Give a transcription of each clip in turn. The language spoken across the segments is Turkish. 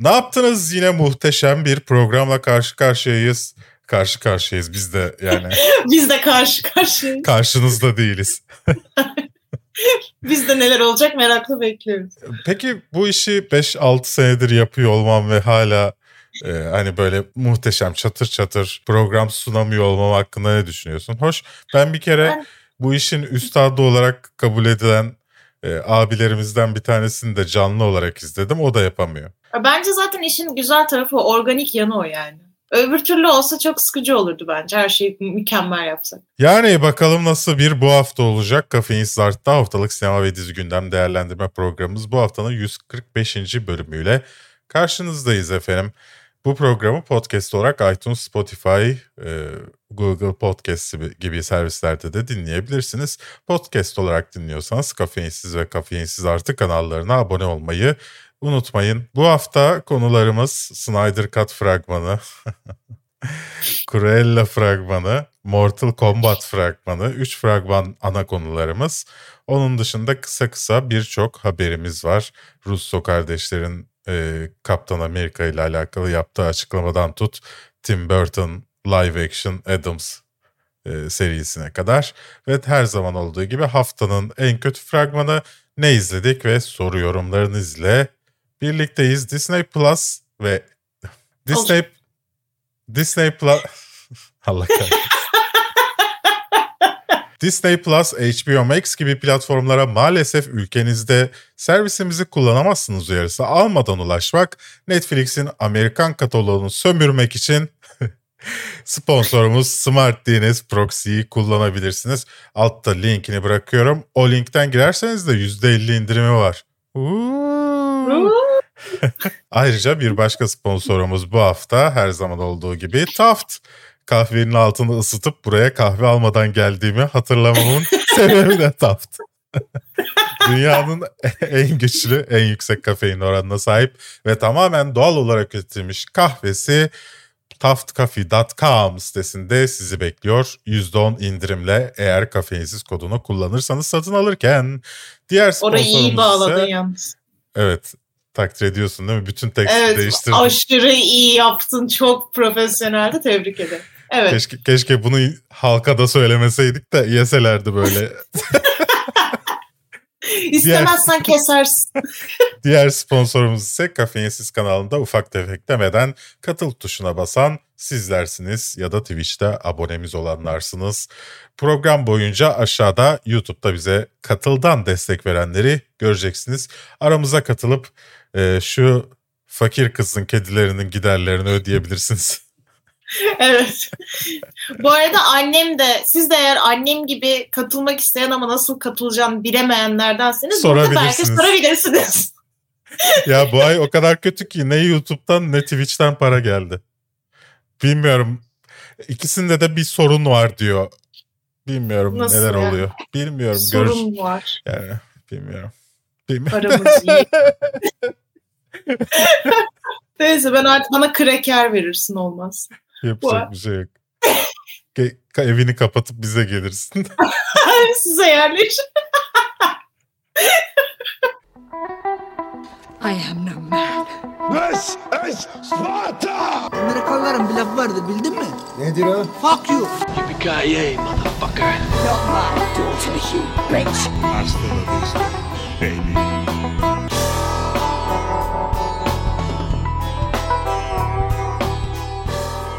Ne yaptınız? Yine muhteşem bir programla karşı karşıyayız. Karşı karşıyayız biz de yani. biz de karşı karşıyayız. Karşınızda değiliz. biz de neler olacak merakla bekliyoruz. Peki bu işi 5-6 senedir yapıyor olmam ve hala e, hani böyle muhteşem çatır çatır program sunamıyor olmam hakkında ne düşünüyorsun? Hoş ben bir kere bu işin üstadı olarak kabul edilen e, abilerimizden bir tanesini de canlı olarak izledim. O da yapamıyor. Bence zaten işin güzel tarafı organik yanı o yani. Öbür türlü olsa çok sıkıcı olurdu bence her şeyi mükemmel yapsak. Yani bakalım nasıl bir bu hafta olacak. Kafein Art'ta haftalık sinema ve dizi gündem değerlendirme programımız bu haftanın 145. bölümüyle karşınızdayız efendim. Bu programı podcast olarak iTunes, Spotify, e, Google Podcast gibi servislerde de dinleyebilirsiniz. Podcast olarak dinliyorsanız Kafeinsiz ve Kafeinsiz Artı kanallarına abone olmayı unutmayın. Bu hafta konularımız Snyder Cut fragmanı, Cruella fragmanı, Mortal Kombat fragmanı. Üç fragman ana konularımız. Onun dışında kısa kısa birçok haberimiz var. Russo kardeşlerin e, Kaptan Amerika ile alakalı yaptığı açıklamadan tut Tim Burton live action Adams e, serisine kadar ve her zaman olduğu gibi haftanın en kötü fragmanı ne izledik ve soru yorumlarınızla birlikteyiz. Disney Plus ve Disney Olsun. Disney Plus Allah kahretsin. Disney Plus, HBO Max gibi platformlara maalesef ülkenizde servisimizi kullanamazsınız uyarısı almadan ulaşmak, Netflix'in Amerikan kataloğunu sömürmek için sponsorumuz Smart DNS Proxy'yi kullanabilirsiniz. Altta linkini bırakıyorum. O linkten girerseniz de %50 indirimi var. Ayrıca bir başka sponsorumuz bu hafta her zaman olduğu gibi Taft kahvenin altını ısıtıp buraya kahve almadan geldiğimi hatırlamamın sebebi de Taft. Dünyanın en güçlü, en yüksek kafein oranına sahip ve tamamen doğal olarak üretilmiş kahvesi taftcafe.com sitesinde sizi bekliyor. %10 indirimle eğer kafeinsiz kodunu kullanırsanız satın alırken. Diğer Orayı iyi bağladın yalnız. Evet takdir ediyorsun değil mi? Bütün teksti evet, değiştirdin. Aşırı iyi yaptın. Çok profesyoneldi. Tebrik ederim. Evet. Keşke, keşke bunu halka da söylemeseydik de yeselerdi böyle. İstemezsen kesersin. diğer sponsorumuz ise Kafeinsiz kanalında ufak tefek demeden katıl tuşuna basan sizlersiniz ya da Twitch'te abonemiz olanlarsınız. Program boyunca aşağıda YouTube'da bize katıldan destek verenleri göreceksiniz. Aramıza katılıp e, şu fakir kızın kedilerinin giderlerini ödeyebilirsiniz. evet. Bu arada annem de siz de eğer annem gibi katılmak isteyen ama nasıl katılacağını bilemeyenlerdenseniz burada belki sorabilirsiniz. ya bu ay o kadar kötü ki ne YouTube'dan ne Twitch'ten para geldi. Bilmiyorum. İkisinde de bir sorun var diyor. Bilmiyorum Nasıl neler yani? oluyor. Bilmiyorum. Sorun Görüş... var. Yani bilmiyorum. bilmiyorum. Paramız iyi. Neyse ben artık bana kreker verirsin olmaz. Yapacak bir şey yok. Evini kapatıp bize gelirsin. Size yerleşin. I am no man. This is Sparta! Amerikalıların bir lafı vardı bildin mi? Nedir o? Fuck you. Yippee-ki-yay, motherfucker. Not my bitch. Hasta la vista, baby.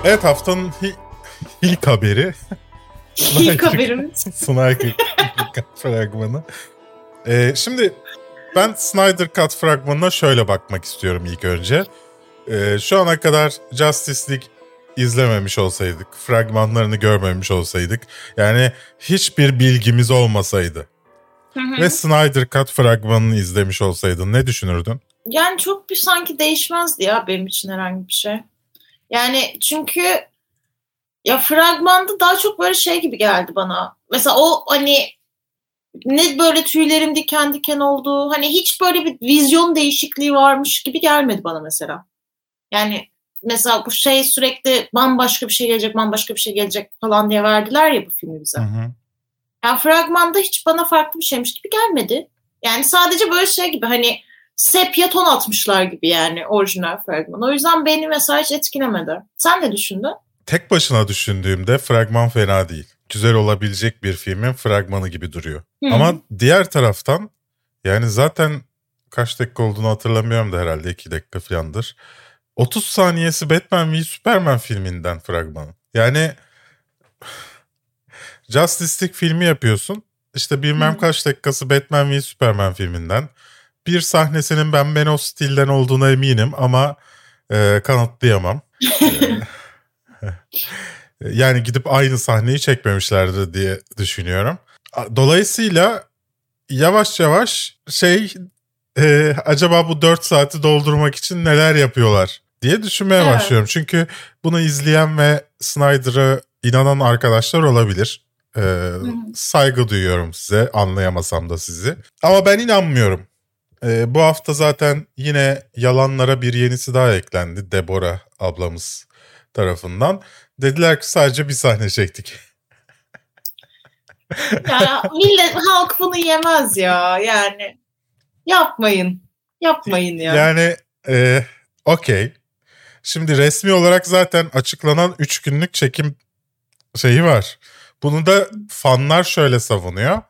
Evet haftanın ilk haberi. İlk haberimiz. Snyder fragmanı. Ee, şimdi ben Snyder Cut fragmanına şöyle bakmak istiyorum ilk önce. Ee, şu ana kadar Justice League izlememiş olsaydık, fragmanlarını görmemiş olsaydık, yani hiçbir bilgimiz olmasaydı hı hı. ve Snyder Cut fragmanını izlemiş olsaydın ne düşünürdün? Yani çok bir sanki değişmezdi ya benim için herhangi bir şey. Yani çünkü ya fragmanda daha çok böyle şey gibi geldi bana. Mesela o hani ne böyle tüylerim diken diken oldu. Hani hiç böyle bir vizyon değişikliği varmış gibi gelmedi bana mesela. Yani mesela bu şey sürekli bambaşka bir şey gelecek, bambaşka bir şey gelecek falan diye verdiler ya bu filmi bize. Hı hı. Yani fragmanda hiç bana farklı bir şeymiş gibi gelmedi. Yani sadece böyle şey gibi hani sepya ton atmışlar gibi yani orijinal fragman. O yüzden beni mesela hiç etkilemedi. Sen ne düşündün? Tek başına düşündüğümde fragman fena değil. Güzel olabilecek bir filmin fragmanı gibi duruyor. Hı. Ama diğer taraftan yani zaten kaç dakika olduğunu hatırlamıyorum da herhalde 2 dakika falandır. 30 saniyesi Batman v Superman filminden fragmanı. Yani Justice League filmi yapıyorsun. İşte bilmem Hı. kaç dakikası Batman v Superman filminden. Bir sahnesinin ben Ben of Steel'den olduğuna eminim ama e, kanıtlayamam. E, yani gidip aynı sahneyi çekmemişlerdi diye düşünüyorum. Dolayısıyla yavaş yavaş şey e, acaba bu 4 saati doldurmak için neler yapıyorlar diye düşünmeye Evet. başlıyorum. Çünkü bunu izleyen ve Snyder'a inanan arkadaşlar olabilir. E, saygı duyuyorum size anlayamasam da sizi. Ama ben inanmıyorum. E, bu hafta zaten yine yalanlara bir yenisi daha eklendi Deborah ablamız tarafından. Dediler ki sadece bir sahne çektik. Ya millet halk bunu yemez ya yani. Yapmayın. Yapmayın ya. Yani e, okey. Şimdi resmi olarak zaten açıklanan 3 günlük çekim şeyi var. Bunu da fanlar şöyle savunuyor.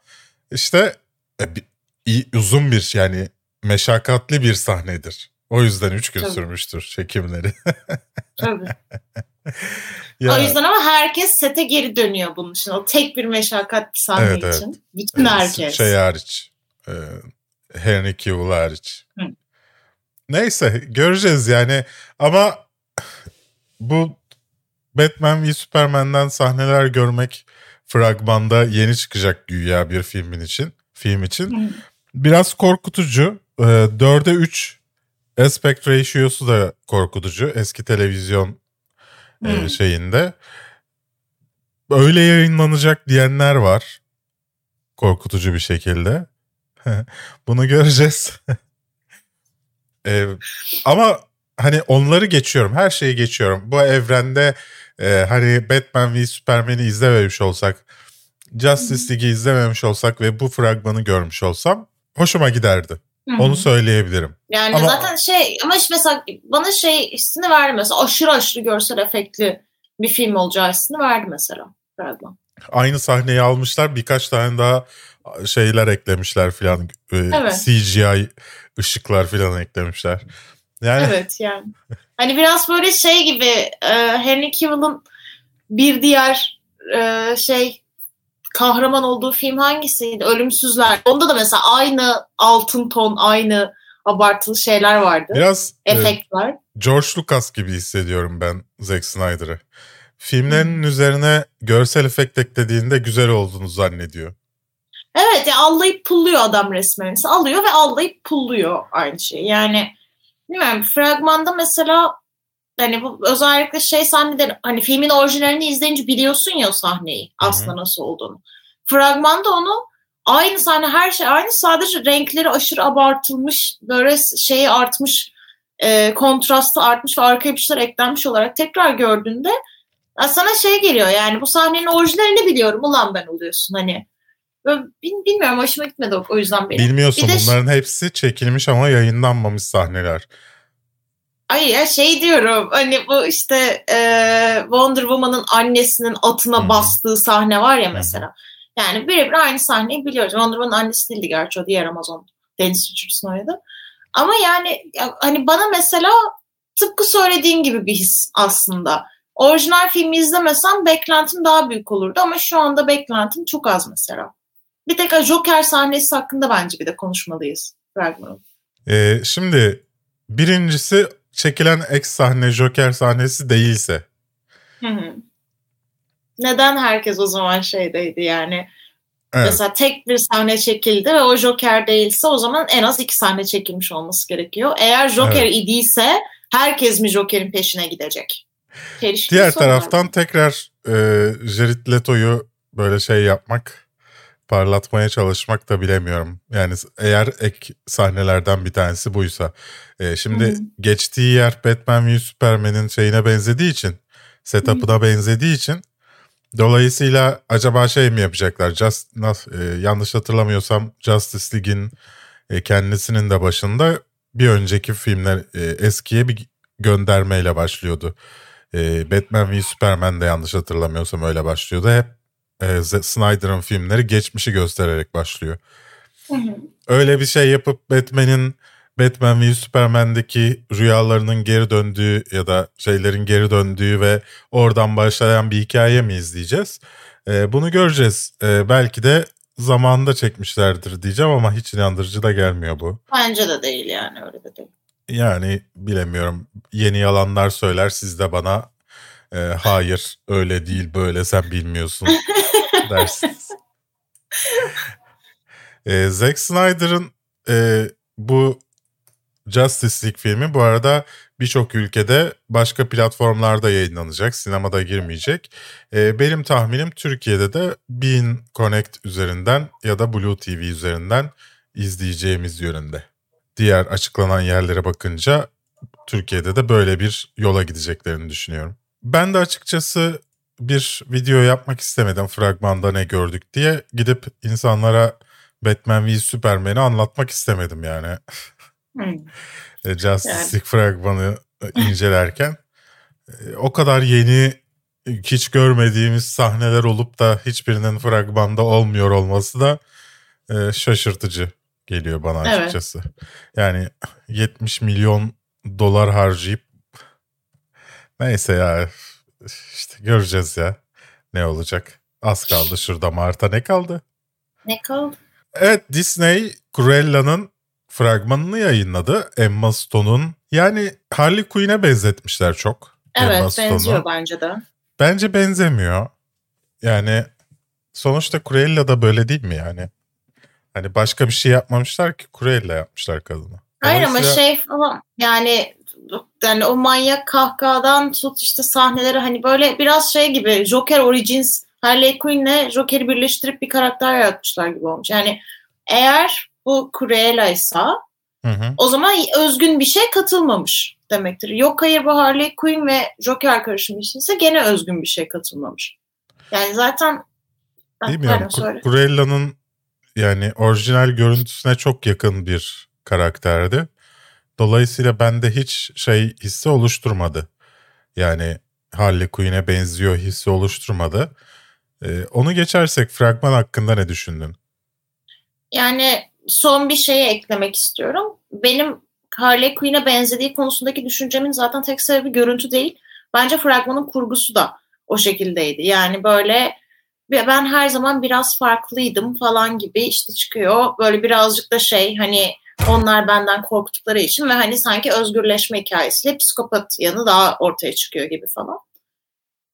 İşte e, bir- iyi- uzun bir yani meşakkatli bir sahnedir. O yüzden 3 gün Tabii. sürmüştür çekimleri. Tabii. Ya, O yüzden ama herkes sete geri dönüyor bunun için. O tek bir meşakkatli sahne Evet, evet. için. Bütün e, herkes. Şey hariç. E, Henry Cavill hariç. Hı. Neyse göreceğiz yani. Ama bu Batman v Superman'den sahneler görmek fragmanda yeni çıkacak güya bir filmin için. Film için. Hı. Biraz korkutucu. Ee, 4'e 3 aspect ratio'su da korkutucu. Eski televizyon e, Hı. şeyinde. Öyle yayınlanacak diyenler var. Korkutucu bir şekilde. Bunu göreceğiz. Ee, ama hani onları geçiyorum. Her şeyi geçiyorum. Bu evrende e, hani Batman v Superman'i izlememiş olsak, Justice League'i izlememiş olsak ve bu fragmanı görmüş olsam hoşuma giderdi. Hı hı. Onu söyleyebilirim. Yani Ama- zaten şey ama işte mesela bana şey hissini verdi mesela aşırı aşırı görsel efektli bir film olacağı hissini verdi mesela fragman. Aynı sahneyi almışlar birkaç tane daha şeyler eklemişler filan. Ee, Evet. CGI ışıklar filan eklemişler. Yani Evet yani. Hani biraz böyle şey gibi e, Henry Cavill'ın bir diğer e, şey kahraman olduğu film hangisiydi? Ölümsüzler. Onda da mesela aynı altın ton, aynı abartılı şeyler vardı. biraz e, Efektler. George Lucas gibi hissediyorum ben Zack Snyder'ı. Filmlerinin üzerine görsel efekt eklediğinde güzel olduğunu zannediyor. Evet ya allayıp pulluyor adam resmen. Alıyor ve allayıp pulluyor aynı şey. Yani bilmiyorum fragmanda mesela hani bu özellikle şey sahneden hani filmin orijinalini izleyince biliyorsun ya o sahneyi aslında nasıl olduğunu. Fragmanda onu aynı sahne her şey aynı sadece renkleri aşırı abartılmış böyle şeyi artmış e, kontrastı artmış ve arkaya bir şeyler eklenmiş olarak tekrar gördüğünde sana şey geliyor yani bu sahnenin orijinalini biliyorum ulan ben oluyorsun hani. Böyle bil- bilmiyorum hoşuma gitmedi o, o yüzden benim. Bilmiyorsun Bir de bunların hepsi çekilmiş ama yayınlanmamış sahneler. Ay ya şey diyorum hani bu işte e, Wonder Woman'ın annesinin atına hı. bastığı sahne var ya mesela. Yani birebir aynı sahneyi biliyoruz. Wonder Woman'ın annesi değildi gerçi o diğer Amazon Deniz Richardson oynadı. Ama yani ya, hani bana mesela tıpkı söylediğin gibi bir his aslında. Orijinal filmi izlemesem beklentim daha büyük olurdu ama şu anda beklentim çok az mesela. Bir tek Joker sahnesi hakkında bence bir de konuşmalıyız. Ee, şimdi birincisi çekilen X sahne Joker sahnesi değilse. Hı hı. Neden herkes o zaman şeydeydi yani? Evet. Mesela tek bir sahne çekildi ve o Joker değilse o zaman en az iki sahne çekilmiş olması gerekiyor. Eğer Joker Evet. idiyse herkes mi Joker'in peşine gidecek? Çelişkili Diğer taraftan tekrar e, Jared Leto'yu böyle şey yapmak, parlatmaya çalışmak da bilemiyorum. Yani eğer ek sahnelerden bir tanesi buysa. E, şimdi Hı hı. geçtiği yer Batman v Superman'in şeyine benzediği için, setup'ına benzediği için dolayısıyla acaba şey mi yapacaklar? Just, nas- e, yanlış hatırlamıyorsam Justice League'in e, kendisinin de başında bir önceki filmler e, eskiye bir göndermeyle başlıyordu. E, Batman v Superman de yanlış hatırlamıyorsam öyle başlıyordu. Hep e, Snyder'ın filmleri geçmişi göstererek başlıyor. Öyle bir şey yapıp Batman'in Batman v Superman'deki rüyalarının geri döndüğü ya da şeylerin geri döndüğü ve oradan başlayan bir hikaye mi izleyeceğiz? Ee, bunu göreceğiz. Ee, belki de zamanında çekmişlerdir diyeceğim ama hiç inandırıcı da gelmiyor bu. Bence de değil yani öyle de değil. Yani bilemiyorum. Yeni yalanlar söyler siz de bana e, hayır öyle değil böyle sen bilmiyorsun dersiniz. e, Zack Snyder'ın e, bu Justice League filmi bu arada birçok ülkede başka platformlarda yayınlanacak. Sinemada girmeyecek. E, benim tahminim Türkiye'de de Bean Connect üzerinden ya da Blue TV üzerinden izleyeceğimiz yönünde. Diğer açıklanan yerlere bakınca Türkiye'de de böyle bir yola gideceklerini düşünüyorum. Ben de açıkçası bir video yapmak istemedim fragmanda ne gördük diye. Gidip insanlara Batman v Superman'i anlatmak istemedim yani. Hmm. E, Justice League fragmanı e, incelerken. E, o kadar yeni hiç görmediğimiz sahneler olup da hiçbirinin fragmanda olmuyor olması da e, şaşırtıcı geliyor bana Evet. açıkçası. Yani 70 milyon dolar harcayıp neyse ya işte göreceğiz ya ne olacak. Az kaldı şurada Mart'a ne kaldı? Ne kaldı? Evet Disney Cruella'nın fragmanını yayınladı. Emma Stone'un yani Harley Quinn'e benzetmişler çok. Emma Evet Stone'u. benziyor bence de. Bence benzemiyor. Yani sonuçta Cruella da böyle değil mi yani? Hani başka bir şey yapmamışlar ki Cruella yapmışlar kadını. Hayır ama şey falan yani yani o manyak kahkahadan tut işte sahneleri hani böyle biraz şey gibi Joker Origins Harley Quinn'le Joker'i birleştirip bir karakter yaratmışlar gibi olmuş. Yani eğer bu Cruella'ysa Hı hı. o zaman özgün bir şey katılmamış demektir. Yok hayır bu Harley Quinn ve Joker karışımı ise gene özgün bir şey katılmamış. Yani zaten pardon, söyle. Cruella'nın yani orijinal görüntüsüne çok yakın bir karakterdi. Dolayısıyla bende hiç şey hissi oluşturmadı. Yani Harley Quinn'e benziyor hissi oluşturmadı. Ee, onu geçersek fragman hakkında ne düşündün? Yani son bir şeye eklemek istiyorum. Benim Harley Quinn'e benzediği konusundaki düşüncemin zaten tek sebebi görüntü değil. Bence fragmanın kurgusu da o şekildeydi. Yani böyle ben her zaman biraz farklıydım falan gibi işte çıkıyor. Böyle birazcık da şey hani onlar benden korktukları için ve hani sanki özgürleşme hikayesiyle psikopat yanı daha ortaya çıkıyor gibi falan.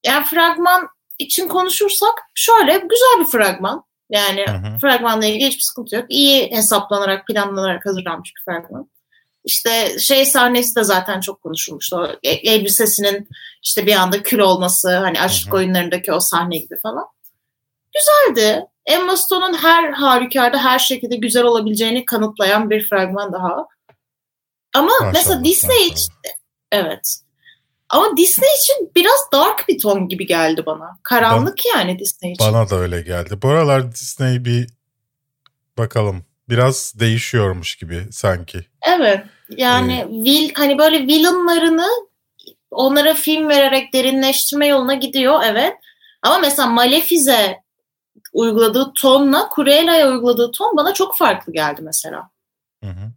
Yani fragman için konuşursak şöyle güzel bir fragman. Yani Hı hı. fragmanla ilgili hiçbir sıkıntı yok. İyi hesaplanarak, planlanarak hazırlanmış bir fragman. İşte şey sahnesi de zaten çok konuşulmuştu. O e- elbisesinin işte bir anda kül olması, hani aşk Hı hı. oyunlarındaki o sahne gibi falan. Güzeldi. Emma Stone'un her halükarda her şekilde güzel olabileceğini kanıtlayan bir fragman daha. Ama Maşallah, mesela Disney maşallah. için evet. Ama Disney için biraz dark bir ton gibi geldi bana. Karanlık yani Disney için. Bana da öyle geldi. Bu aralar Disney bir bakalım biraz değişiyormuş gibi sanki. Evet. Yani vil hani böyle villainlarını onlara film vererek derinleştirme yoluna gidiyor evet. Ama mesela Malefize uyguladığı tonla Cruella'ya uyguladığı ton bana çok farklı geldi mesela. Hı hı.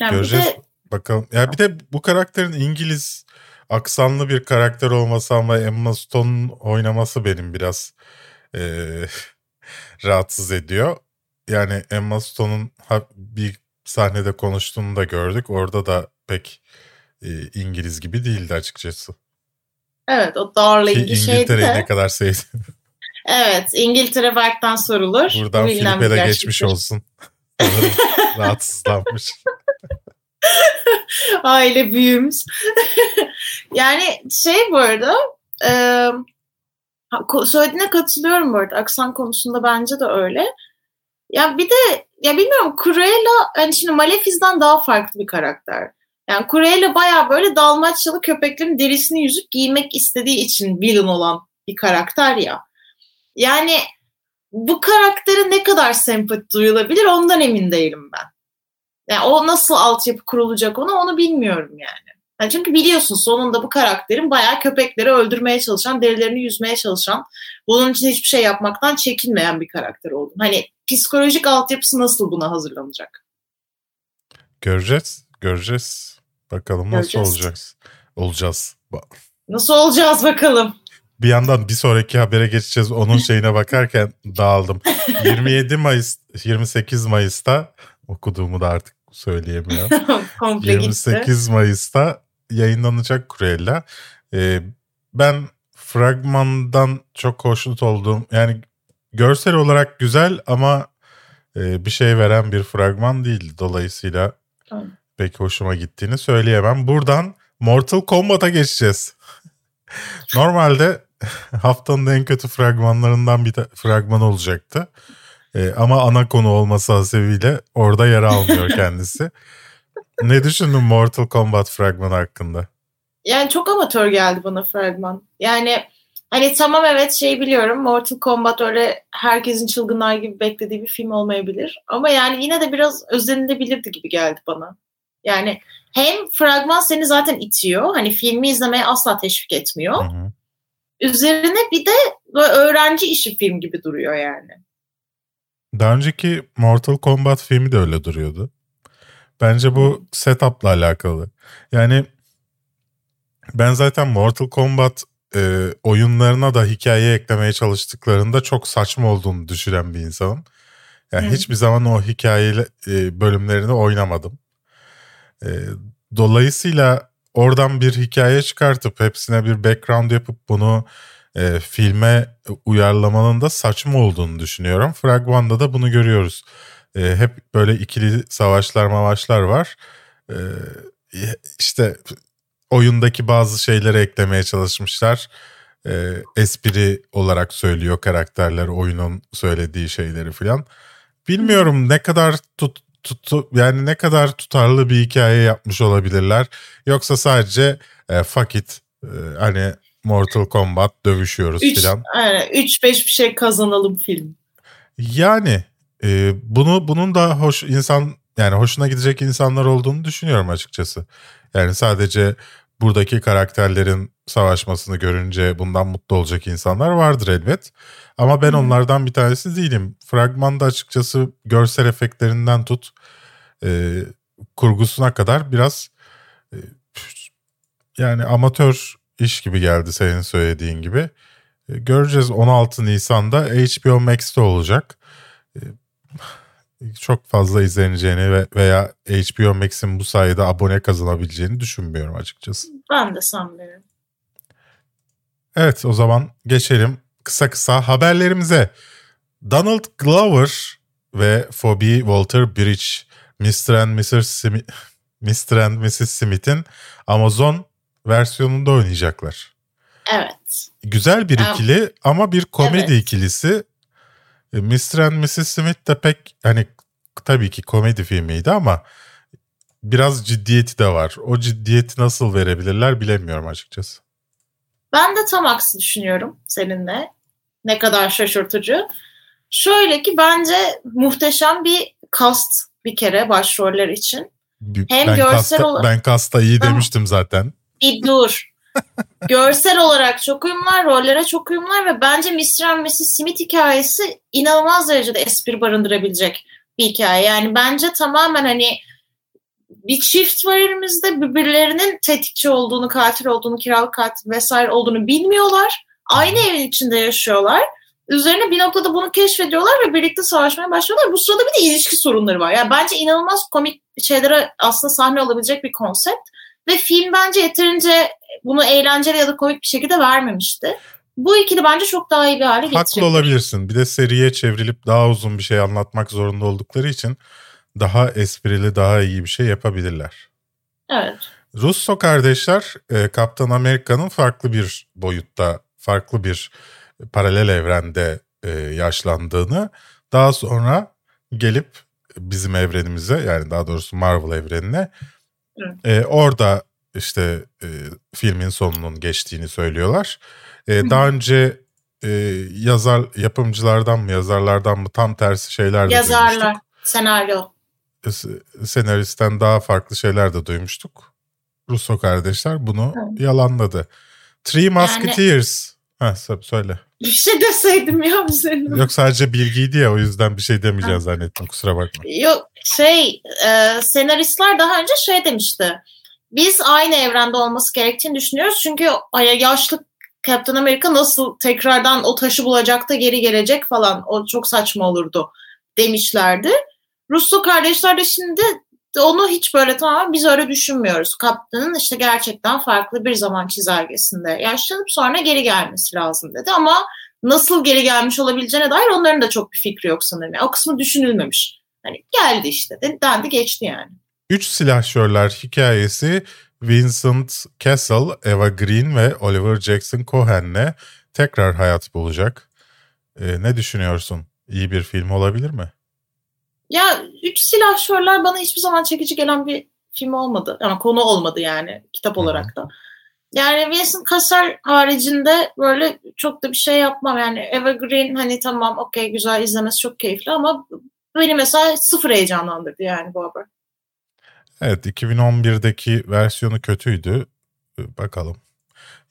Yani Göreceğiz. bir de Bakalım. Ya bir de bu karakterin İngiliz aksanlı bir karakter olması ama Emma Stone'un oynaması benim biraz eee, rahatsız ediyor. Yani Emma Stone'un bir sahnede konuştuğunu da gördük. Orada da pek e, İngiliz gibi değildi açıkçası. evet o darlayıcı şeydi İngiltere'yi ne kadar sevdim. Evet İngiltere Berk'ten sorulur. Buradan Filipe de geçmiş olsun. Rahatsızlanmış. Aile büyüğümüz. yani şey bu arada e, söylediğine katılıyorum bu arada. Aksan konusunda bence de öyle. Ya bir de ya bilmiyorum Cruella hani şimdi Malefiz'den daha farklı bir karakter. Yani Cruella baya böyle Dalmaçyalı köpeklerin derisini yüzüp giymek istediği için villain olan bir karakter ya. Yani bu karaktere ne kadar sempati duyulabilir ondan emin değilim ben. Yani o nasıl altyapı kurulacak onu onu bilmiyorum yani. yani. Çünkü biliyorsun sonunda bu karakterin bayağı köpekleri öldürmeye çalışan, derilerini yüzmeye çalışan, bunun için hiçbir şey yapmaktan çekinmeyen bir karakter oldum. Hani psikolojik altyapısı nasıl buna hazırlanacak? Göreceğiz. Göreceğiz. Bakalım nasıl Göreceğiz. olacağız. Olacağız. Nasıl olacağız bakalım. Bir yandan bir sonraki habere geçeceğiz. Onun şeyine bakarken dağıldım. 27 Mayıs, 28 Mayıs'ta okuduğumu da artık söyleyemiyorum. Komple gitti. 28 Mayıs'ta yayınlanacak Cruella. Ee, ben fragmandan çok hoşnut oldum. Yani görsel olarak güzel ama e, bir şey veren bir fragman değil. Dolayısıyla Tamam. pek hoşuma gittiğini söyleyemem. Buradan Mortal Kombat'a geçeceğiz. Normalde haftanın en kötü fragmanlarından bir fragman olacaktı. Ee, ama ana konu olması hasebiyle orada yer almıyor kendisi. ne düşündün Mortal Kombat fragmanı hakkında? Yani çok amatör geldi bana fragman. Yani hani tamam evet şey biliyorum Mortal Kombat öyle herkesin çılgınlar gibi beklediği bir film olmayabilir. Ama yani yine de biraz özenilebilirdi gibi geldi bana. Yani hem fragman seni zaten itiyor. Hani filmi izlemeye asla teşvik etmiyor. Hı hı. Üzerine bir de öğrenci işi film gibi duruyor yani. Daha önceki Mortal Kombat filmi de öyle duruyordu. Bence bu setup'la alakalı. Yani ben zaten Mortal Kombat e, oyunlarına da hikaye eklemeye çalıştıklarında çok saçma olduğunu düşünen bir insanım. Yani Hı. hiçbir zaman o hikaye e, bölümlerini oynamadım. E, dolayısıyla oradan bir hikaye çıkartıp hepsine bir background yapıp bunu e, filme uyarlamanın da saçma olduğunu düşünüyorum. Fragmanda da bunu görüyoruz. E, hep böyle ikili savaşlar mavaşlar var. E, işte oyundaki bazı şeyleri eklemeye çalışmışlar. E, espri olarak söylüyor karakterler oyunun söylediği şeyleri filan. Bilmiyorum ne kadar tut, tutu yani ne kadar tutarlı bir hikaye yapmış olabilirler. Yoksa sadece e, fuck it e, hani Mortal Kombat dövüşüyoruz Üç, filan. üç beş bir şey kazanalım film. Yani e, bunu bunun da hoş insan yani hoşuna gidecek insanlar olduğunu düşünüyorum açıkçası. Yani sadece buradaki karakterlerin savaşmasını görünce bundan mutlu olacak insanlar vardır elbet. Ama ben Hı. onlardan bir tanesi değilim. Fragmanda açıkçası görsel efektlerinden tut e, kurgusuna kadar biraz e, yani amatör iş gibi geldi senin söylediğin gibi. E, göreceğiz 16 Nisan'da HBO Max'te olacak. E, çok fazla izleneceğini ve veya HBO Max'in bu sayede abone kazanabileceğini düşünmüyorum açıkçası. Ben de sanmıyorum. Evet o zaman geçelim kısa kısa haberlerimize. Donald Glover ve Phoebe Walter-Bridge Mr. and Mrs. Smith, Mr. and Mrs. Smith'in Amazon versiyonunda oynayacaklar. Evet. Güzel bir ikili ama bir komedi evet. ikilisi. E, Mr. and Mrs. Smith de pek hani tabii ki komedi filmiydi ama biraz ciddiyeti de var. O ciddiyeti nasıl verebilirler bilemiyorum açıkçası. Ben de tam aksi düşünüyorum seninle. Ne kadar şaşırtıcı. Şöyle ki bence muhteşem bir cast bir kere başroller için. Hem ben görsel kasta, olarak- ben kasta iyi Tamam. demiştim zaten. Bir dur. Görsel olarak çok uyumlar, rollere çok uyumlar ve bence Mr. and Mrs. Smith hikayesi inanılmaz derecede espri barındırabilecek bir hikaye. Yani bence tamamen hani bir çift var elimizde birbirlerinin tetikçi olduğunu, katil olduğunu, kiralık katil vesaire olduğunu bilmiyorlar. Aynı evin içinde yaşıyorlar. Üzerine bir noktada bunu keşfediyorlar ve birlikte savaşmaya başlıyorlar. Bu sırada bir de ilişki sorunları var. Yani bence inanılmaz komik şeylere aslında sahne olabilecek bir konsept. Ve film bence yeterince bunu eğlenceli ya da komik bir şekilde vermemişti. Bu ikili bence çok daha iyi bir hale Haklı getirebilir. olabilirsin. Bir de seriye çevrilip daha uzun bir şey anlatmak zorunda oldukları için daha esprili, daha iyi bir şey yapabilirler. Evet. Russo kardeşler e, Kaptan Amerika'nın farklı bir boyutta, farklı bir paralel evrende e, yaşlandığını daha sonra gelip bizim evrenimize yani daha doğrusu Marvel evrenine e, orada işte e, filmin sonunun geçtiğini söylüyorlar. E, daha önce e, yazar yapımcılardan mı yazarlardan mı tam tersi şeyler de Yazarlar, duymuştuk. senaryo. s- senaristten daha farklı şeyler de duymuştuk. Russo kardeşler bunu Evet. yalanladı. Three Musketeers. Ha, sö- söyle. Bir şey deseydim ya senin. Yok sadece bilgiydi ya o yüzden bir şey demeyeceğim zannettim kusura bakma. Yok şey e, senaristler daha önce şey demişti. Biz aynı evrende olması gerektiğini düşünüyoruz. Çünkü yaşlı Captain America nasıl tekrardan o taşı bulacak da geri gelecek falan. O çok saçma olurdu demişlerdi. Russo kardeşler de şimdi onu hiç böyle tamamen biz öyle düşünmüyoruz. Kaptanın işte gerçekten farklı bir zaman çizelgesinde yaşlanıp sonra geri gelmesi lazım dedi. Ama nasıl geri gelmiş olabileceğine dair onların da çok bir fikri yok sanırım. O kısmı düşünülmemiş. Hani geldi işte. de- Dendi geçti yani. Üç silahşörler hikayesi Vincent Castle, Eva Green ve Oliver Jackson Cohen'le tekrar hayat bulacak. Ee, ne düşünüyorsun? İyi bir film olabilir mi? Ya üç silahşörler bana hiçbir zaman çekici gelen bir film olmadı. Yani konu olmadı yani kitap Hı hı. olarak da. Yani Vincent Cassel haricinde böyle çok da bir şey yapmam. Yani Eva Green hani tamam okey güzel izlemesi çok keyifli ama beni mesela sıfır heyecanlandırdı yani bu haber. Evet 2011'deki versiyonu kötüydü. Ee, Bakalım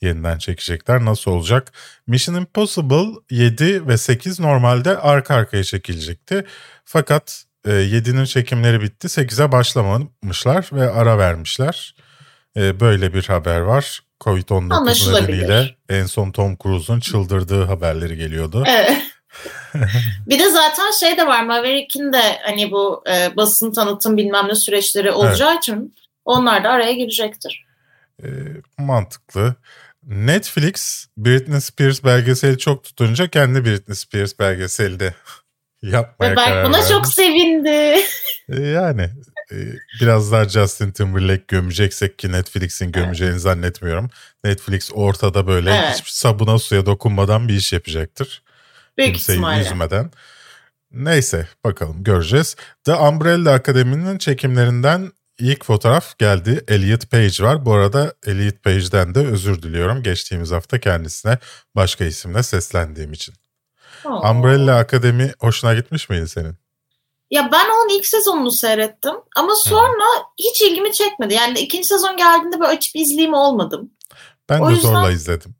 yeniden çekecekler nasıl olacak? Mission Impossible 7 ve 8 normalde arka arkaya çekilecekti. Fakat e, 7'nin çekimleri bitti 8'e başlamamışlar ve ara vermişler. E, böyle bir haber var. Covid-19 Anlaşılabilir. nedeniyle en son Tom Cruise'un çıldırdığı haberleri geliyordu. Evet. bir de zaten şey de var Maverick'in de hani bu e, basın tanıtım bilmem ne süreçleri olacağı için onlar da araya girecektir. E, mantıklı. Netflix Britney Spears belgeseli çok tutunca kendi Britney Spears belgeseli de yapmaya Ve karar buna verdi. çok sevindi. E, Yani e, biraz daha Justin Timberlake gömeceksek ki Netflix'in gömeceğini zannetmiyorum. Netflix ortada böyle Evet. hiç sabuna suya dokunmadan bir iş yapacaktır. Büyük Kimseyi ihtimalle. üzmeden. Neyse bakalım göreceğiz. The Umbrella Akademi'nin çekimlerinden ilk fotoğraf geldi. Elliot Page var. Bu arada Elliot Page'den de özür diliyorum. Geçtiğimiz hafta kendisine başka isimle seslendiğim için. Oo. Umbrella Akademi hoşuna gitmiş miydi senin? Ya ben onun ilk sezonunu seyrettim ama sonra hiç ilgimi çekmedi. Yani ikinci sezon geldiğinde böyle açıp izleyeyim olmadım. Ben O de yüzden- zorla izledim.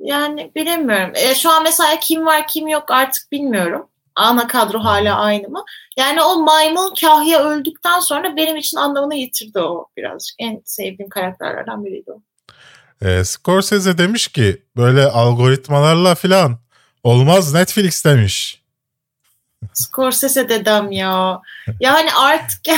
Yani bilemiyorum. E, şu an mesela kim var kim yok artık bilmiyorum. Ana kadro hala aynı mı? Yani o maymun Kahya öldükten sonra benim için anlamını yitirdi o birazcık. En sevdiğim karakterlerden biriydi o. Ee, Scorsese demiş ki böyle algoritmalarla filan olmaz Netflix demiş. Scorsese dedem ya. Yani artık ya,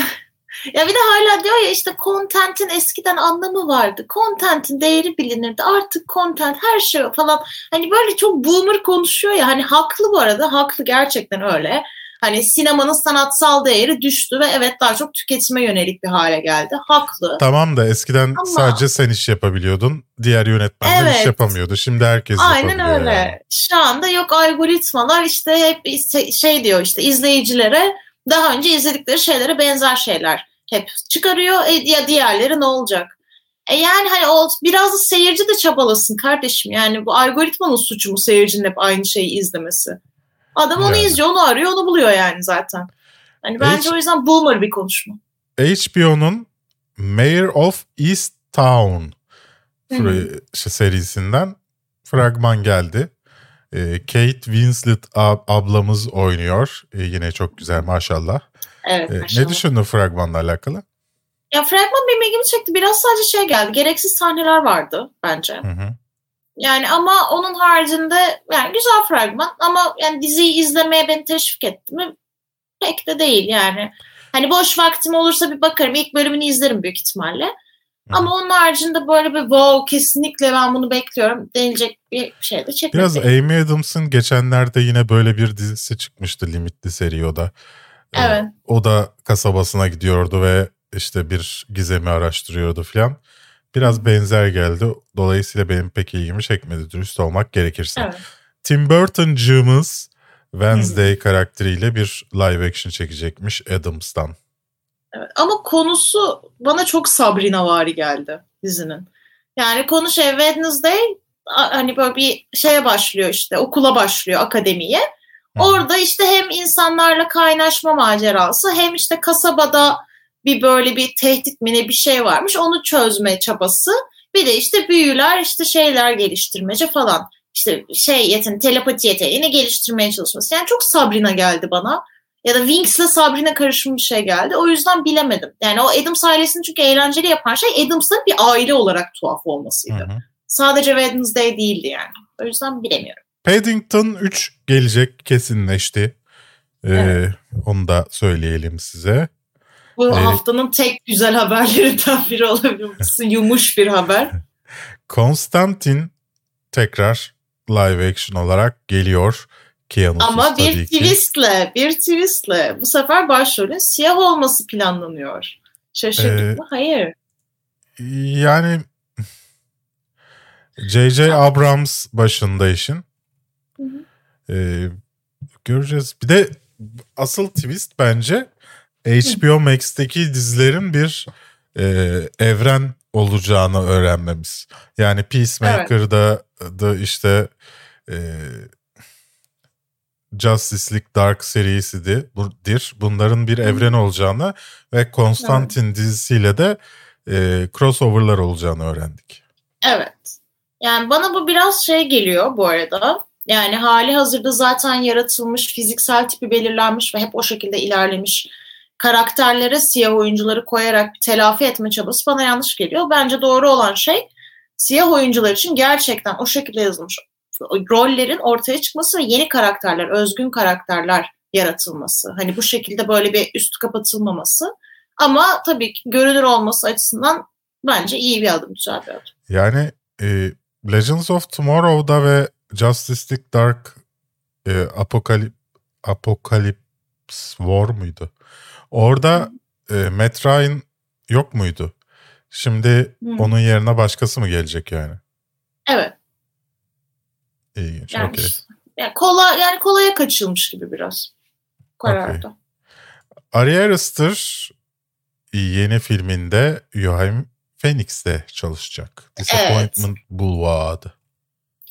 ya bir de hala diyor ya işte content'in eskiden anlamı vardı. Content'in değeri bilinirdi. Artık content her şey falan. Hani böyle çok boomer konuşuyor ya. Hani haklı bu arada. Haklı gerçekten öyle. Hani sinemanın sanatsal değeri düştü ve evet daha çok tüketime yönelik bir hale geldi. Haklı. Tamam da eskiden Ama- sadece sen iş yapabiliyordun. Diğer yönetmenler iş Evet. yapamıyordu. Şimdi herkes Aynen yapabiliyor. öyle. yani. Şu anda yok algoritmalar işte hep şey diyor işte izleyicilere daha önce izledikleri şeylere benzer şeyler hep çıkarıyor. E, ya diğerleri ne olacak? E yani hani o biraz da seyirci de çabalasın kardeşim. Yani bu algoritmanın suçu mu seyircinin hep aynı şeyi izlemesi? Adam onu Yani. izliyor, onu arıyor, onu buluyor yani zaten. Hani bence Hiç- o yüzden boomer bir konuşma. HBO'nun Mayor of East Town fr- şey, serisinden fragman geldi. Ee, Kate Winslet ab- ablamız oynuyor. Ee, yine çok güzel maşallah. Evet. Ee, maşallah. ne düşündün fragmanla alakalı? Ya fragman benim ilgimi çekti. Biraz sadece şey geldi. Gereksiz sahneler vardı bence. Hı hı. Yani ama onun haricinde yani güzel fragman ama yani diziyi izlemeye beni teşvik etti mi? Pek de değil yani. Hani boş vaktim olursa bir bakarım. İlk bölümünü izlerim büyük ihtimalle. Ama onun haricinde böyle bir wow kesinlikle ben bunu bekliyorum denilecek bir şey de çekmedi. Biraz Amy Adams'ın geçenlerde yine böyle bir dizisi çıkmıştı limitli seri o da. Ee, Evet. O da kasabasına gidiyordu ve işte bir gizemi araştırıyordu filan. Biraz benzer geldi. Dolayısıyla benim pek ilgimi çekmedi dürüst olmak gerekirse. Evet. Tim Burton'cığımız Wednesday karakteriyle bir live action çekecekmiş Adams'tan. Evet. Ama konusu bana çok Sabrina vari geldi dizinin. Yani konu şey Wednesday hani böyle bir şeye başlıyor işte okula başlıyor akademiye. Orada işte hem insanlarla kaynaşma macerası hem işte kasabada bir böyle bir tehdit mi ne bir şey varmış onu çözme çabası. Bir de işte büyüler işte şeyler geliştirmece falan. İşte şey yeteneği, telepati yeteneğini geliştirmeye çalışması. Yani çok Sabrina geldi bana. Ya da Winx'le Sabrina karışımı bir şey geldi. O yüzden bilemedim. Yani o Adams ailesini çünkü eğlenceli yapan şey Adams'ın bir aile olarak tuhaf Hı olmasıydı. hı. Sadece Wednesday değildi yani. O yüzden bilemiyorum. Paddington 3 gelecek kesinleşti. Ee, Evet. Onu da söyleyelim size. Bu Evet. haftanın tek güzel haberlerinden biri olabilir. Yumuş bir haber. Konstantin tekrar live action olarak geliyor. Keanu'suz Ama bir tabii ki. twistle, bir twistle. Bu sefer başrolün siyah olması planlanıyor. Şaşırdık Ee, mı? Hayır. Yani J.J. Abrams başında işin. Hı hı. Ee, göreceğiz. Bir de asıl twist bence HBO Max'teki dizilerin bir e, evren olacağını öğrenmemiz. Yani Peacemaker'da da işte e, Justice League Dark serisidir. Bunların bir evren olacağını ve Konstantin dizisiyle de e, crossover'lar olacağını öğrendik. Evet. Yani bana bu biraz şey geliyor bu arada. Yani hali hazırda zaten yaratılmış, fiziksel tipi belirlenmiş ve hep o şekilde ilerlemiş karakterlere siyah oyuncuları koyarak telafi etme çabası bana yanlış geliyor. Bence doğru olan şey siyah oyuncular için gerçekten o şekilde yazılmış rollerin ortaya çıkması ve yeni karakterler, özgün karakterler yaratılması. Hani bu şekilde böyle bir üst kapatılmaması. Ama tabii ki görünür olması açısından bence iyi bir adım, güzel bir adım. Yani e, Legends of Tomorrow'da ve Justice League Dark e, Apokalip Apocalypse War muydu? Orada e, Matt Ryan yok muydu? Şimdi Hmm. onun yerine başkası mı gelecek yani? Evet. İlginç. Yani, okey. yani, kola, yani kolaya kaçılmış gibi biraz kararda. Ari Aster yeni filminde Joachim Phoenix'te çalışacak. Disappointment Boulevard.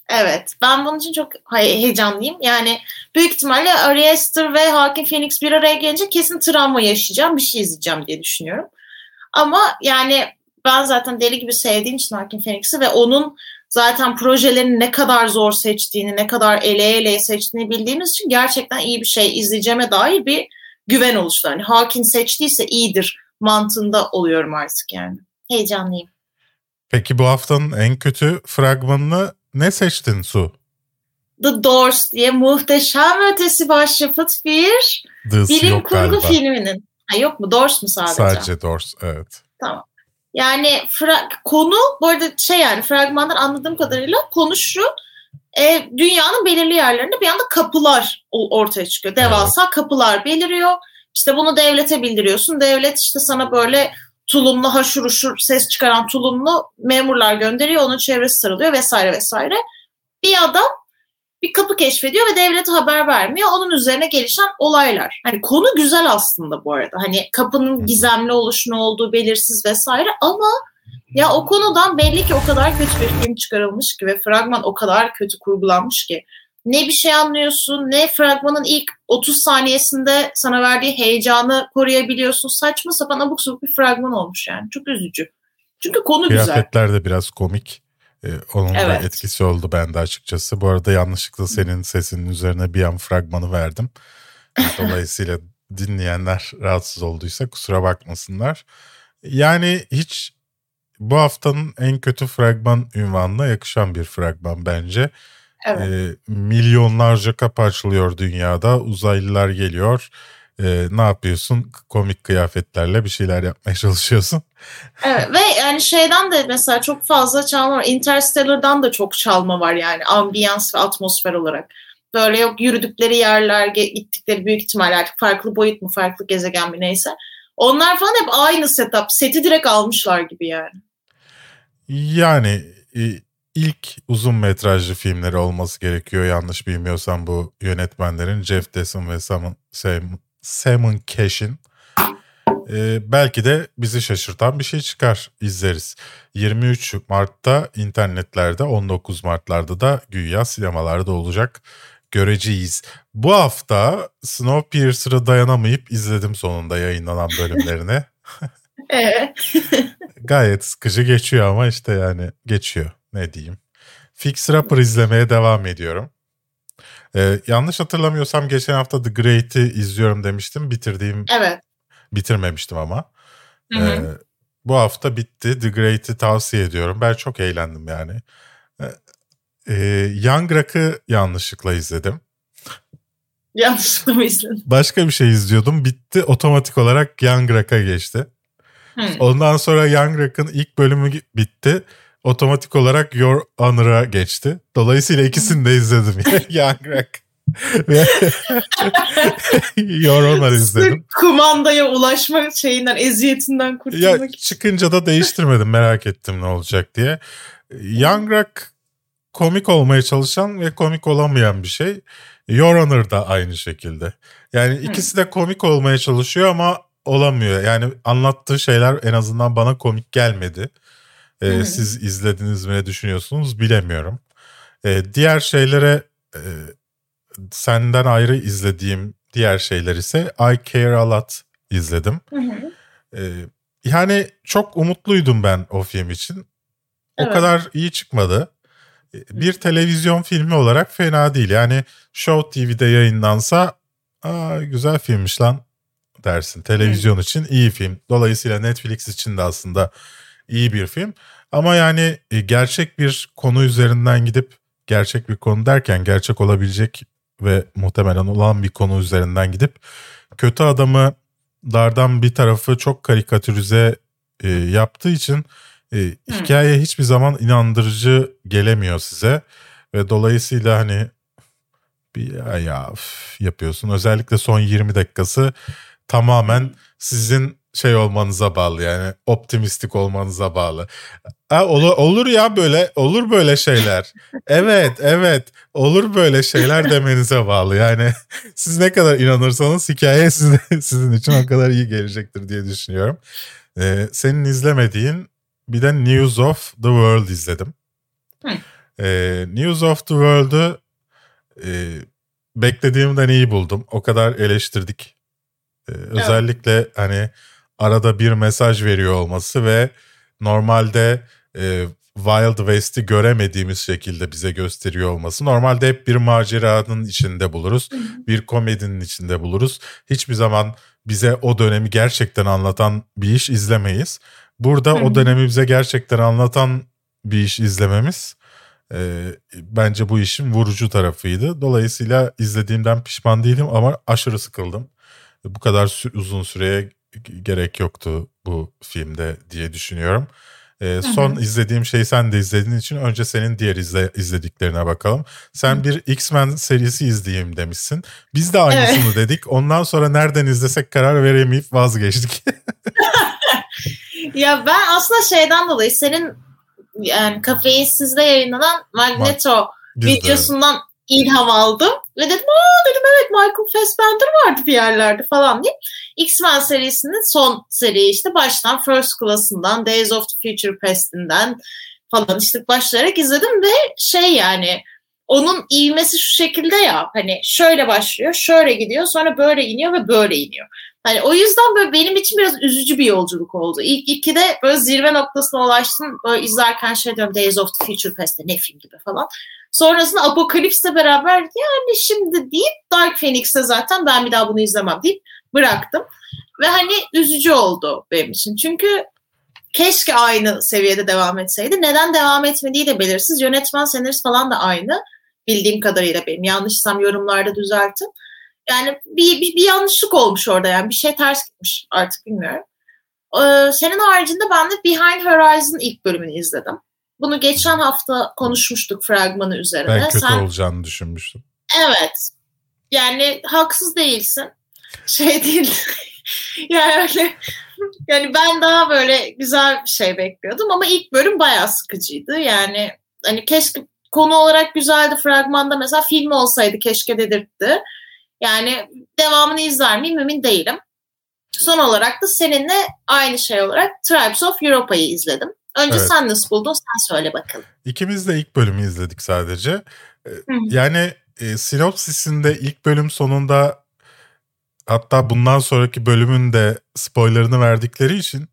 Evet. Ben bunun için çok heyecanlıyım. Yani büyük ihtimalle Ari Aster ve Hakim Phoenix bir araya gelince kesin travma yaşayacağım. Bir şey izleyeceğim diye düşünüyorum. Ama yani ben zaten deli gibi sevdiğim için Hakim Phoenix'i ve onun zaten projelerini ne kadar zor seçtiğini, ne kadar ele ele seçtiğini bildiğimiz için gerçekten iyi bir şey izleyeceğime dair bir güven oluştu. Hani Hakim seçtiyse iyidir mantığında oluyorum artık yani. Heyecanlıyım. Peki bu haftanın en kötü fragmanını ne seçtin Su? The Doors diye muhteşem ötesi başyapıt bir Dız bilim kurgu galiba. filminin. Ha, yok mu? Doors mu sadece? Sadece Doors evet. Yani fra- konu bu arada şey yani fragmandan anladığım kadarıyla konu şu e, dünyanın belirli yerlerinde bir anda kapılar ortaya çıkıyor. Devasa kapılar beliriyor. İşte bunu devlete bildiriyorsun. Devlet işte sana böyle tulumlu haşur uşur ses çıkaran tulumlu memurlar gönderiyor. Onun çevresi sarılıyor vesaire vesaire. Bir adam bir kapı keşfediyor ve devlete haber vermiyor. Onun üzerine gelişen olaylar. Hani konu güzel aslında bu arada. Hani kapının gizemli oluşu ne olduğu belirsiz vesaire ama ya o konudan belli ki o kadar kötü bir film çıkarılmış ki ve fragman o kadar kötü kurgulanmış ki ne bir şey anlıyorsun ne fragmanın ilk 30 saniyesinde sana verdiği heyecanı koruyabiliyorsun. Saçma sapan abuk sabuk bir fragman olmuş yani. Çok üzücü. Çünkü konu güzel. Kıyafetler de biraz komik. Ee, onun da Evet. etkisi oldu bende açıkçası. Bu arada yanlışlıkla senin sesinin üzerine bir an fragmanı verdim. Dolayısıyla dinleyenler rahatsız olduysa kusura bakmasınlar. Yani hiç bu haftanın en kötü fragman ünvanına yakışan bir fragman bence. Evet. Ee, milyonlarca kapı açılıyor dünyada. Uzaylılar geliyor. Ee, ne yapıyorsun? Komik kıyafetlerle bir şeyler yapmaya çalışıyorsun. Evet ve yani şeyden de mesela çok fazla çalma var. Interstellar'dan da çok çalma var yani ambiyans ve atmosfer olarak. Böyle yok yürüdükleri yerler, gittikleri büyük ihtimalle artık farklı boyut mu, farklı gezegen mi neyse. Onlar falan hep aynı setup. Seti direkt almışlar gibi yani. Yani e, ilk uzun metrajlı filmleri olması gerekiyor yanlış bilmiyorsam bu yönetmenlerin Jeff Desson ve Simon, Simon, Simon Cash'in. E, belki de bizi şaşırtan bir şey çıkar izleriz. 23 Mart'ta internetlerde 19 Mart'larda da güya sinemalarda olacak. göreceğiz. Bu hafta Snowpiercer'ı dayanamayıp izledim sonunda yayınlanan bölümlerini. Ee, Gayet sıkıcı geçiyor ama işte yani geçiyor ne diyeyim. Fix Rapper izlemeye devam ediyorum. Ee, yanlış hatırlamıyorsam geçen hafta The Great'i izliyorum demiştim. Bitirdiğim, evet. bitirmemiştim ama. Hı hı. Ee, bu hafta bitti. The Great'i tavsiye ediyorum. Ben çok eğlendim yani. Ee, Young Rock'ı yanlışlıkla izledim. Yanlışlıkla mı izledin? Başka bir şey izliyordum. Bitti. Otomatik olarak Young Rock'a geçti. Hı. Ondan sonra Young Rock'ın ilk bölümü bitti. Otomatik olarak Your Honor'a geçti. Dolayısıyla ikisini de izledim. Young Rock Your Honor izledim. Kumandaya ulaşma şeyinden, eziyetinden Ya kurtulmak için. çıkınca da değiştirmedim merak ettim ne olacak diye. Young Rock komik olmaya çalışan ve komik olamayan bir şey. Your Honor da aynı şekilde. Yani ikisi de komik olmaya çalışıyor ama olamıyor. Yani anlattığı şeyler en azından bana komik gelmedi. Hı. siz izlediniz mi ne düşünüyorsunuz bilemiyorum. Ee, diğer şeylere e, senden ayrı izlediğim diğer şeyler ise I Care A Lot izledim. Ee, yani çok umutluydum ben o film için. O Evet. kadar iyi çıkmadı. Bir televizyon filmi olarak fena değil. Yani Show TV'de yayınlansa Aa, güzel filmmiş lan dersin. Televizyon için iyi film. Dolayısıyla Netflix için de aslında iyi bir film. Ama yani e, gerçek bir konu üzerinden gidip gerçek bir konu derken gerçek olabilecek ve muhtemelen olan bir konu üzerinden gidip kötü adamı dardan bir tarafı çok karikatürize e, yaptığı için e, hikaye hiçbir zaman inandırıcı gelemiyor size ve dolayısıyla hani bir ya, ya yapıyorsun. Özellikle son 20 dakikası tamamen sizin şey olmanıza bağlı yani optimistik olmanıza bağlı. Ha, olur, olur ya böyle olur böyle şeyler. Evet evet olur böyle şeyler demenize bağlı. Yani siz ne kadar inanırsanız hikaye size, sizin için o kadar iyi gelecektir diye düşünüyorum. Ee, senin izlemediğin bir de News of the World izledim. Ee, News of the World'u e, beklediğimden iyi buldum. O kadar eleştirdik. Ee, özellikle hani arada bir mesaj veriyor olması ve normalde e, Wild West'i göremediğimiz şekilde bize gösteriyor olması. Normalde hep bir maceranın içinde buluruz. Bir komedinin içinde buluruz. Hiçbir zaman bize o dönemi gerçekten anlatan bir iş izlemeyiz. Burada o dönemi bize gerçekten anlatan bir iş izlememiz e, bence bu işin vurucu tarafıydı. Dolayısıyla izlediğimden pişman değilim ama aşırı sıkıldım. Bu kadar sü- uzun süreye gerek yoktu bu filmde diye düşünüyorum. E, son izlediğim şey sen de izlediğin için önce senin diğer izle, izlediklerine bakalım. Sen bir X-Men serisi izleyeyim demişsin. Biz de aynısını dedik. Ondan sonra nereden izlesek karar veremeyip vazgeçtik. Ya ben aslında şeyden dolayı senin yani kafeinsizde yayınlanan Magneto de. videosundan ilham aldım. Ve dedim aa dedim evet Michael Fassbender vardı bir yerlerde falan diye. X-Men serisinin son seri işte baştan First Class'ından, Days of the Future Past'inden falan işte başlayarak izledim ve şey yani onun ivmesi şu şekilde ya hani şöyle başlıyor, şöyle gidiyor, sonra böyle iniyor ve böyle iniyor. Hani o yüzden böyle benim için biraz üzücü bir yolculuk oldu. İlk ikide böyle zirve noktasına ulaştım. Böyle izlerken şey diyorum Days of the Future Past'te ne film gibi falan. Sonrasında Apokalips'le beraber yani şimdi deyip Dark Phoenix'te zaten ben bir daha bunu izlemem deyip bıraktım. Ve hani üzücü oldu benim için. Çünkü keşke aynı seviyede devam etseydi. Neden devam etmediği de belirsiz. Yönetmen, senarist falan da aynı. Bildiğim kadarıyla benim. Yanlışsam yorumlarda düzeltin. Yani bir, bir, bir yanlışlık olmuş orada yani. Bir şey ters gitmiş artık bilmiyorum. Ee, senin haricinde ben de Behind Horizon ilk bölümünü izledim. Bunu geçen hafta konuşmuştuk fragmanı üzerine. Ben kötü Sen, olacağını düşünmüştüm. Evet. Yani haksız değilsin. Şey değil. yani öyle yani ben daha böyle güzel bir şey bekliyordum ama ilk bölüm bayağı sıkıcıydı. Yani hani keşke konu olarak güzeldi fragmanda mesela film olsaydı keşke dedirtti. Yani devamını izler miyim emin değilim. Son olarak da seninle aynı şey olarak Tribes of Europa'yı izledim. Önce Evet. sen nasıl buldun sen söyle bakalım. İkimiz de ilk bölümü izledik sadece. Ee, Hı. Yani e, sinopsisinde ilk bölüm sonunda hatta bundan sonraki bölümün de spoilerını verdikleri için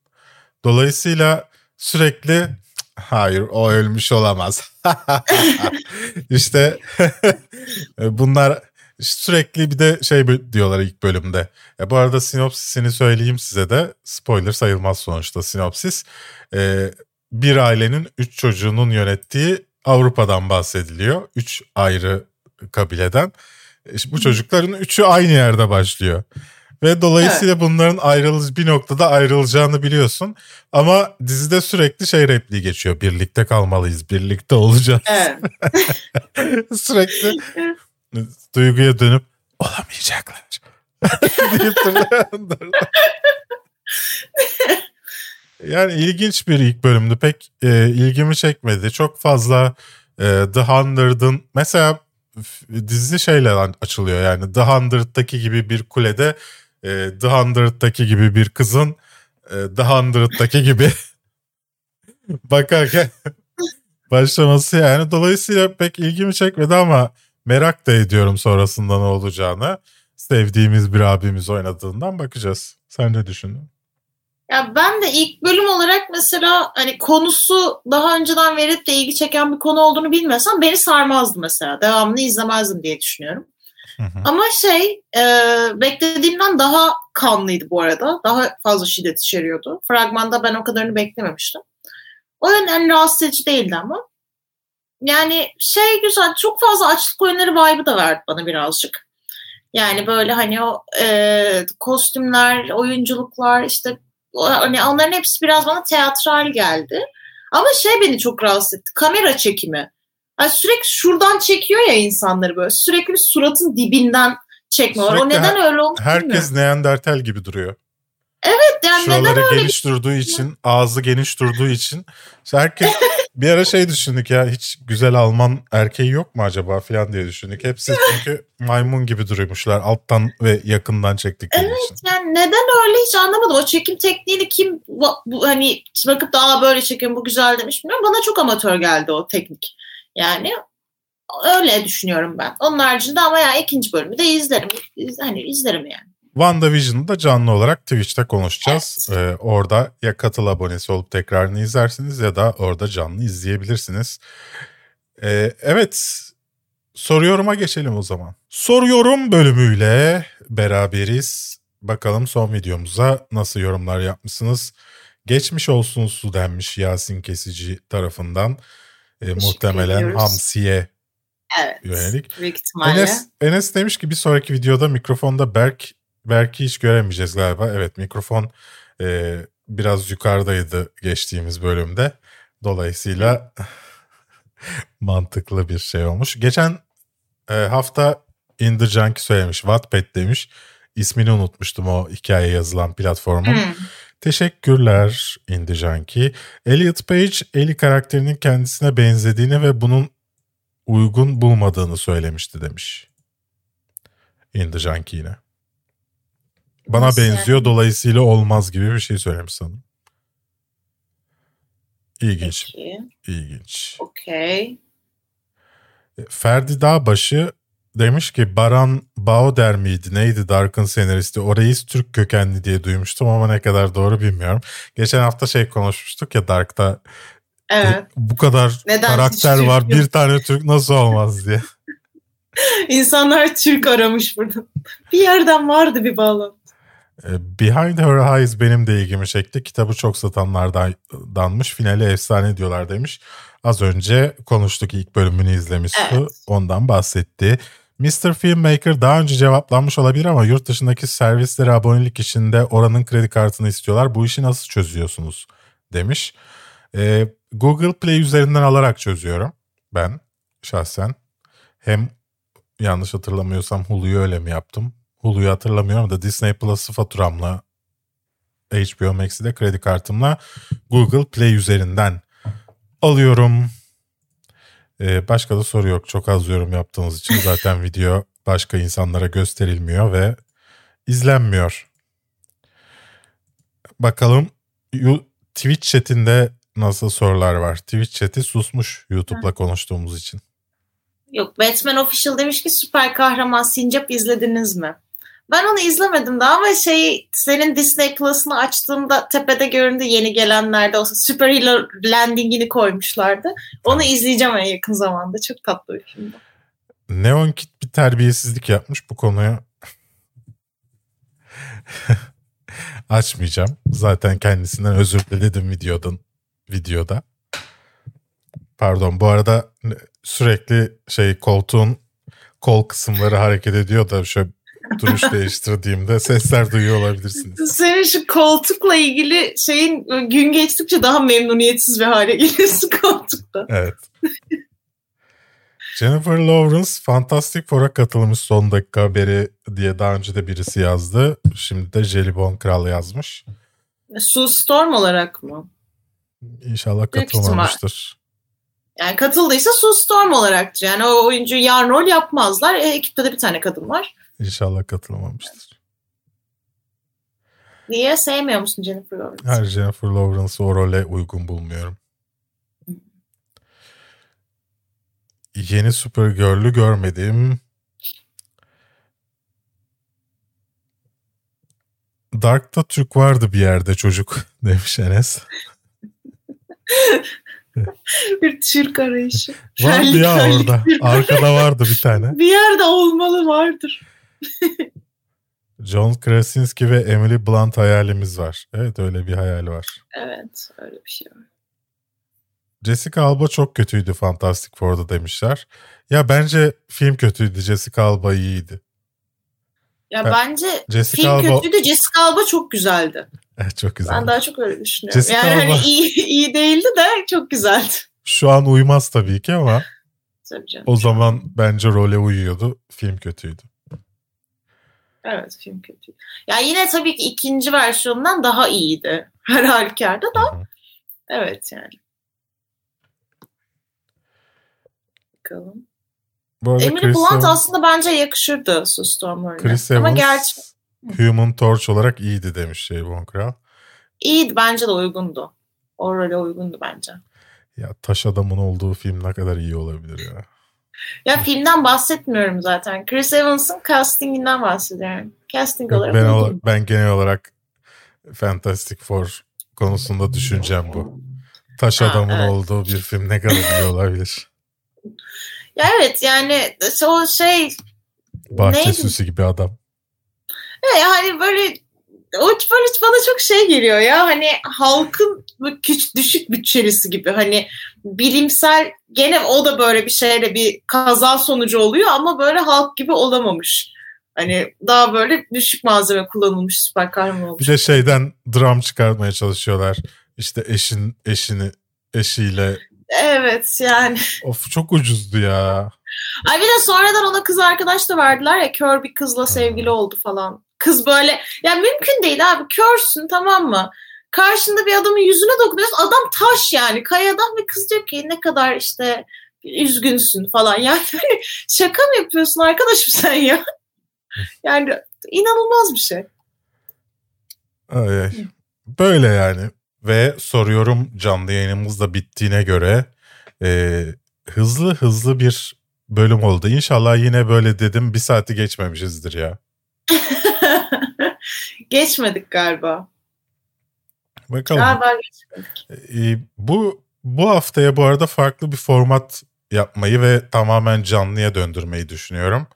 dolayısıyla sürekli "Cık, hayır o ölmüş olamaz. işte bunlar sürekli bir de şey diyorlar ilk bölümde. E, bu arada sinopsisini söyleyeyim size de spoiler sayılmaz sonuçta sinopsis. E, bir ailenin üç çocuğunun yönettiği Avrupa'dan bahsediliyor. Üç ayrı kabileden. İşte bu çocukların üçü aynı yerde başlıyor. Ve dolayısıyla bunların ayrılış bir noktada ayrılacağını biliyorsun. Ama dizide sürekli şey repliği geçiyor. Birlikte kalmalıyız, birlikte olacağız. Evet. sürekli duyguya dönüp olamayacaklar. deyip. yani ilginç bir ilk bölümdü. Pek e, ilgimi çekmedi. Çok fazla e, The Hundred'ın mesela dizi şeyle açılıyor yani The Hundred'daki gibi bir kulede e, The Hundred'daki gibi bir kızın e, The Hundred'daki gibi bakarken başlaması yani. Dolayısıyla pek ilgimi çekmedi ama merak da ediyorum sonrasında ne olacağını. Sevdiğimiz bir abimiz oynadığından bakacağız. Sen ne düşündün? Ya ben de ilk bölüm olarak mesela hani konusu daha önceden verip de ilgi çeken bir konu olduğunu bilmesem beni sarmazdı mesela. Devamını izlemezdim diye düşünüyorum. Hı hı. Ama şey e, beklediğimden daha kanlıydı bu arada. Daha fazla şiddet içeriyordu. Fragmanda ben o kadarını beklememiştim. O yönden rahatsız edici değildi ama. Yani şey güzel çok fazla açlık oyunları vibe'ı da verdi bana birazcık. Yani böyle hani o e, kostümler, oyunculuklar işte hani onların hepsi biraz bana teatral geldi. Ama şey beni çok rahatsız etti. Kamera çekimi. Yani sürekli şuradan çekiyor ya insanları böyle. Sürekli bir suratın dibinden çekme var. O neden öyle oldu Herkes bilmiyorum. Neandertal gibi duruyor. Evet yani neden Şuraları öyle geniş durduğu için, ağzı geniş durduğu için. İşte herkes bir ara şey düşündük ya hiç güzel Alman erkeği yok mu acaba falan diye düşündük. Hepsi çünkü maymun gibi duruyormuşlar alttan ve yakından çektikleri için. yani neden öyle hiç anlamadım. O çekim tekniğini kim bu, hani bakıp da Aa, böyle çekim bu güzel demiş bilmiyorum. Bana çok amatör geldi o teknik. Yani öyle düşünüyorum ben. Onun haricinde ama ya ikinci bölümü de izlerim. İz- Hani izlerim yani. WandaVision'ı da canlı olarak Twitch'te konuşacağız. Ee, orada ya katıl abonesi olup tekrarını izlersiniz ya da orada canlı izleyebilirsiniz. Ee, evet soruyorum'a geçelim o zaman. Soruyorum bölümüyle beraberiz. Bakalım son videomuza nasıl yorumlar yapmışsınız. Geçmiş olsun su denmiş Yasin Kesici tarafından. Ee, muhtemelen ediyoruz. Hamsi'ye Evet. yönelik. Enes, Enes demiş ki bir sonraki videoda mikrofonda Berk Berk'i hiç göremeyeceğiz galiba. Evet mikrofon e, biraz yukarıdaydı geçtiğimiz bölümde. Dolayısıyla mantıklı bir şey olmuş. Geçen e, hafta In The söylemiş. Wattpad demiş. İsmini unutmuştum o hikaye yazılan platformun. Hmm. Teşekkürler In The Junkie. Elliot Page Ellie karakterinin kendisine benzediğini ve bunun uygun bulmadığını söylemişti demiş. In The Junkie yine. Bana Nasıl benziyor yani? dolayısıyla olmaz gibi bir şey söylemiş sanırım. İlginç, Peki. ilginç. Okey. Ferdi Dağbaşı demiş ki Baran Baoder miydi neydi Dark'ın senaristi o reis Türk kökenli diye duymuştum ama ne kadar doğru bilmiyorum. Geçen hafta şey konuşmuştuk ya Dark'ta Evet. e, bu kadar Neden karakter var yok? bir tane Türk nasıl olmaz diye. İnsanlar Türk aramış burada. Bir yerden vardı bir bağlantı. E, Behind Her Eyes benim de ilgimi çekti. Kitabı çok satanlardanmış. Finali efsane diyorlar demiş. Az önce konuştuk ilk bölümünü izlemiş Su. Evet. Ondan bahsetti. Mr. Filmmaker daha önce cevaplanmış olabilir ama yurt dışındaki servislere abonelik içinde oranın kredi kartını istiyorlar. Bu işi nasıl çözüyorsunuz demiş. E, Google Play üzerinden alarak çözüyorum ben şahsen. Hem yanlış hatırlamıyorsam Hulu'yu öyle mi yaptım? Hulu'yu hatırlamıyorum da Disney Plus'ı faturamla HBO Max'i de kredi kartımla Google Play üzerinden alıyorum. Ee, başka da soru yok. Çok az yorum yaptığınız için zaten video başka insanlara gösterilmiyor ve izlenmiyor. Bakalım Twitch chatinde nasıl sorular var? Twitch chat'i susmuş YouTube'la konuştuğumuz için. Yok Batman Official demiş ki süper kahraman Sincap izlediniz mi? Ben onu izlemedim daha ama şey senin Disney Plus'ını açtığımda tepede göründü yeni gelenlerde olsa Super Hero Landing'ini koymuşlardı. Onu izleyeceğim en yakın zamanda. Çok tatlı bir film. Neon Kid bir terbiyesizlik yapmış bu konuyu. Açmayacağım. Zaten kendisinden özür diledim videodan videoda. Pardon bu arada sürekli şey koltuğun kol kısımları hareket ediyor da şöyle duruş değiştirdiğimde sesler duyuyor olabilirsiniz. Senin şu koltukla ilgili şeyin gün geçtikçe daha memnuniyetsiz bir hale geliyorsun koltukta. Evet. Jennifer Lawrence Fantastic Four'a katılmış son dakika haberi diye daha önce de birisi yazdı. Şimdi de Jelibon Kral yazmış. Sue Storm olarak mı? İnşallah katılmamıştır. Yani katıldıysa Sue Storm olarak. Yani o oyuncu yan rol yapmazlar. E, ekipte de bir tane kadın var. İnşallah katılmamıştır. Niye sevmiyor musun Jennifer Lawrence? Her Jennifer Lawrence'ı o role uygun bulmuyorum. Yeni Supergirl'ü görmedim. Dark'ta Türk vardı bir yerde çocuk demiş Enes. bir Türk arayışı. Vardı ya orada. Arkada vardı bir tane. Bir yerde olmalı vardır. John Krasinski ve Emily Blunt hayalimiz var. Evet öyle bir hayal var. Evet öyle bir şey var. Jessica Alba çok kötüydü Fantastic Four'da demişler. Ya bence film kötüydü. Jessica Alba iyiydi. Ya Ben- bence Jessica film Alba kötüydü. Jessica Alba çok güzeldi. Evet, çok güzel. Ben daha çok öyle düşünüyorum. Jessica yani Alba- hani iyi, iyi değildi de çok güzeldi. Şu an uymaz tabii ki ama Tabii canım. o zaman bence role uyuyordu. Film kötüydü. Evet film kötü. Ya yine tabii ki ikinci versiyonundan daha iyiydi. Her halükarda da. Evet yani. Bakalım. Bu arada Emily Chris, Blunt aslında bence yakışırdı Sue Storm rolüne. Chris Ama Evans gerçi Human Torch olarak iyiydi demiş şey Von Kral. iyiydi bence de uygundu. O role uygundu bence. Ya taş adamın olduğu film ne kadar iyi olabilir ya. Ya filmden bahsetmiyorum zaten. Chris Evans'ın castinginden bahsediyorum. Casting olarak ben, ola- ben genel olarak Fantastic Four konusunda düşüncem bu. Taş Ha, adamın evet. olduğu bir film ne kadar iyi olabilir. Ya evet yani o şey Bahçe Neydi? süsü gibi adam. Ya yani böyle o böyle bana çok şey geliyor ya hani halkın küçük düşük bütçelisi gibi hani bilimsel gene o da böyle bir şeyle bir kaza sonucu oluyor ama böyle halk gibi olamamış. Hani daha böyle düşük malzeme kullanılmış süper kahraman olmuş. Bir de şeyden dram çıkartmaya çalışıyorlar. İşte eşin eşini eşiyle. Evet yani. Of çok ucuzdu ya. Ay bir de sonradan ona kız arkadaş da verdiler ya kör bir kızla sevgili oldu falan. Kız böyle ya mümkün değil abi körsün tamam mı? Karşında bir adamın yüzüne dokunuyorsun adam taş yani kayadan ve kız diyor ki ne kadar işte üzgünsün falan yani şaka mı yapıyorsun arkadaşım sen ya? Yani inanılmaz bir şey. Ay, ay. Böyle yani. Ve soruyorum canlı yayınımız da bittiğine göre e, hızlı hızlı bir bölüm oldu. İnşallah yine böyle dedim bir saati geçmemişizdir ya. Geçmedik galiba. Bakalım. Galiba geçmedik. E, bu bu haftaya bu arada farklı bir format yapmayı ve tamamen canlıya döndürmeyi düşünüyorum.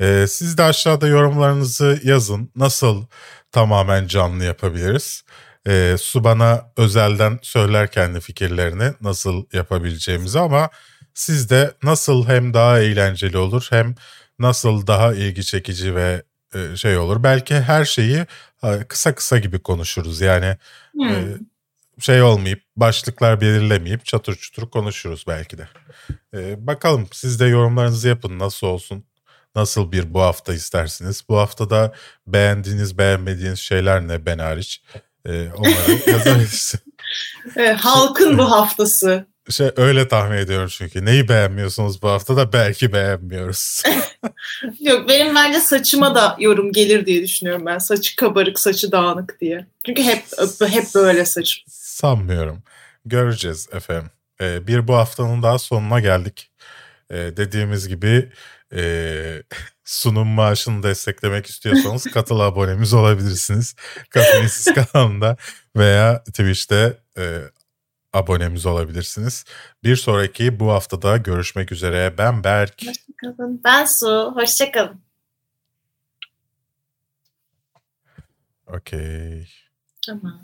E, siz de aşağıda yorumlarınızı yazın. Nasıl tamamen canlı yapabiliriz? E, Su bana özelden söyler kendi fikirlerini nasıl yapabileceğimizi ama siz de nasıl hem daha eğlenceli olur hem nasıl daha ilgi çekici ve şey olur. Belki her şeyi e, kısa kısa gibi konuşuruz. Yani Hmm. e, şey olmayıp başlıklar belirlemeyip çatır çutur konuşuruz belki de. E, bakalım siz de yorumlarınızı yapın nasıl olsun. Nasıl bir bu hafta istersiniz? Bu haftada beğendiğiniz beğenmediğiniz şeyler ne ben hariç? E, onları yazabilirsiniz. Halkın bu haftası. Şey, öyle tahmin ediyorum çünkü. Neyi beğenmiyorsunuz bu hafta da belki beğenmiyoruz. Yok benim bence saçıma da yorum gelir diye düşünüyorum ben. Saçı kabarık, saçı dağınık diye. Çünkü hep hep böyle saçım. Sanmıyorum. Göreceğiz efendim. Ee, bir bu haftanın daha sonuna geldik. Ee, dediğimiz gibi e, sunum maaşını desteklemek istiyorsanız katıl abonemiz olabilirsiniz. Kafeinsiz kanalında veya Twitch'te e, abonemiz olabilirsiniz. Bir sonraki bu haftada görüşmek üzere. Ben Berk. Hoşçakalın. Ben Su. Hoşçakalın. Okey. Tamam.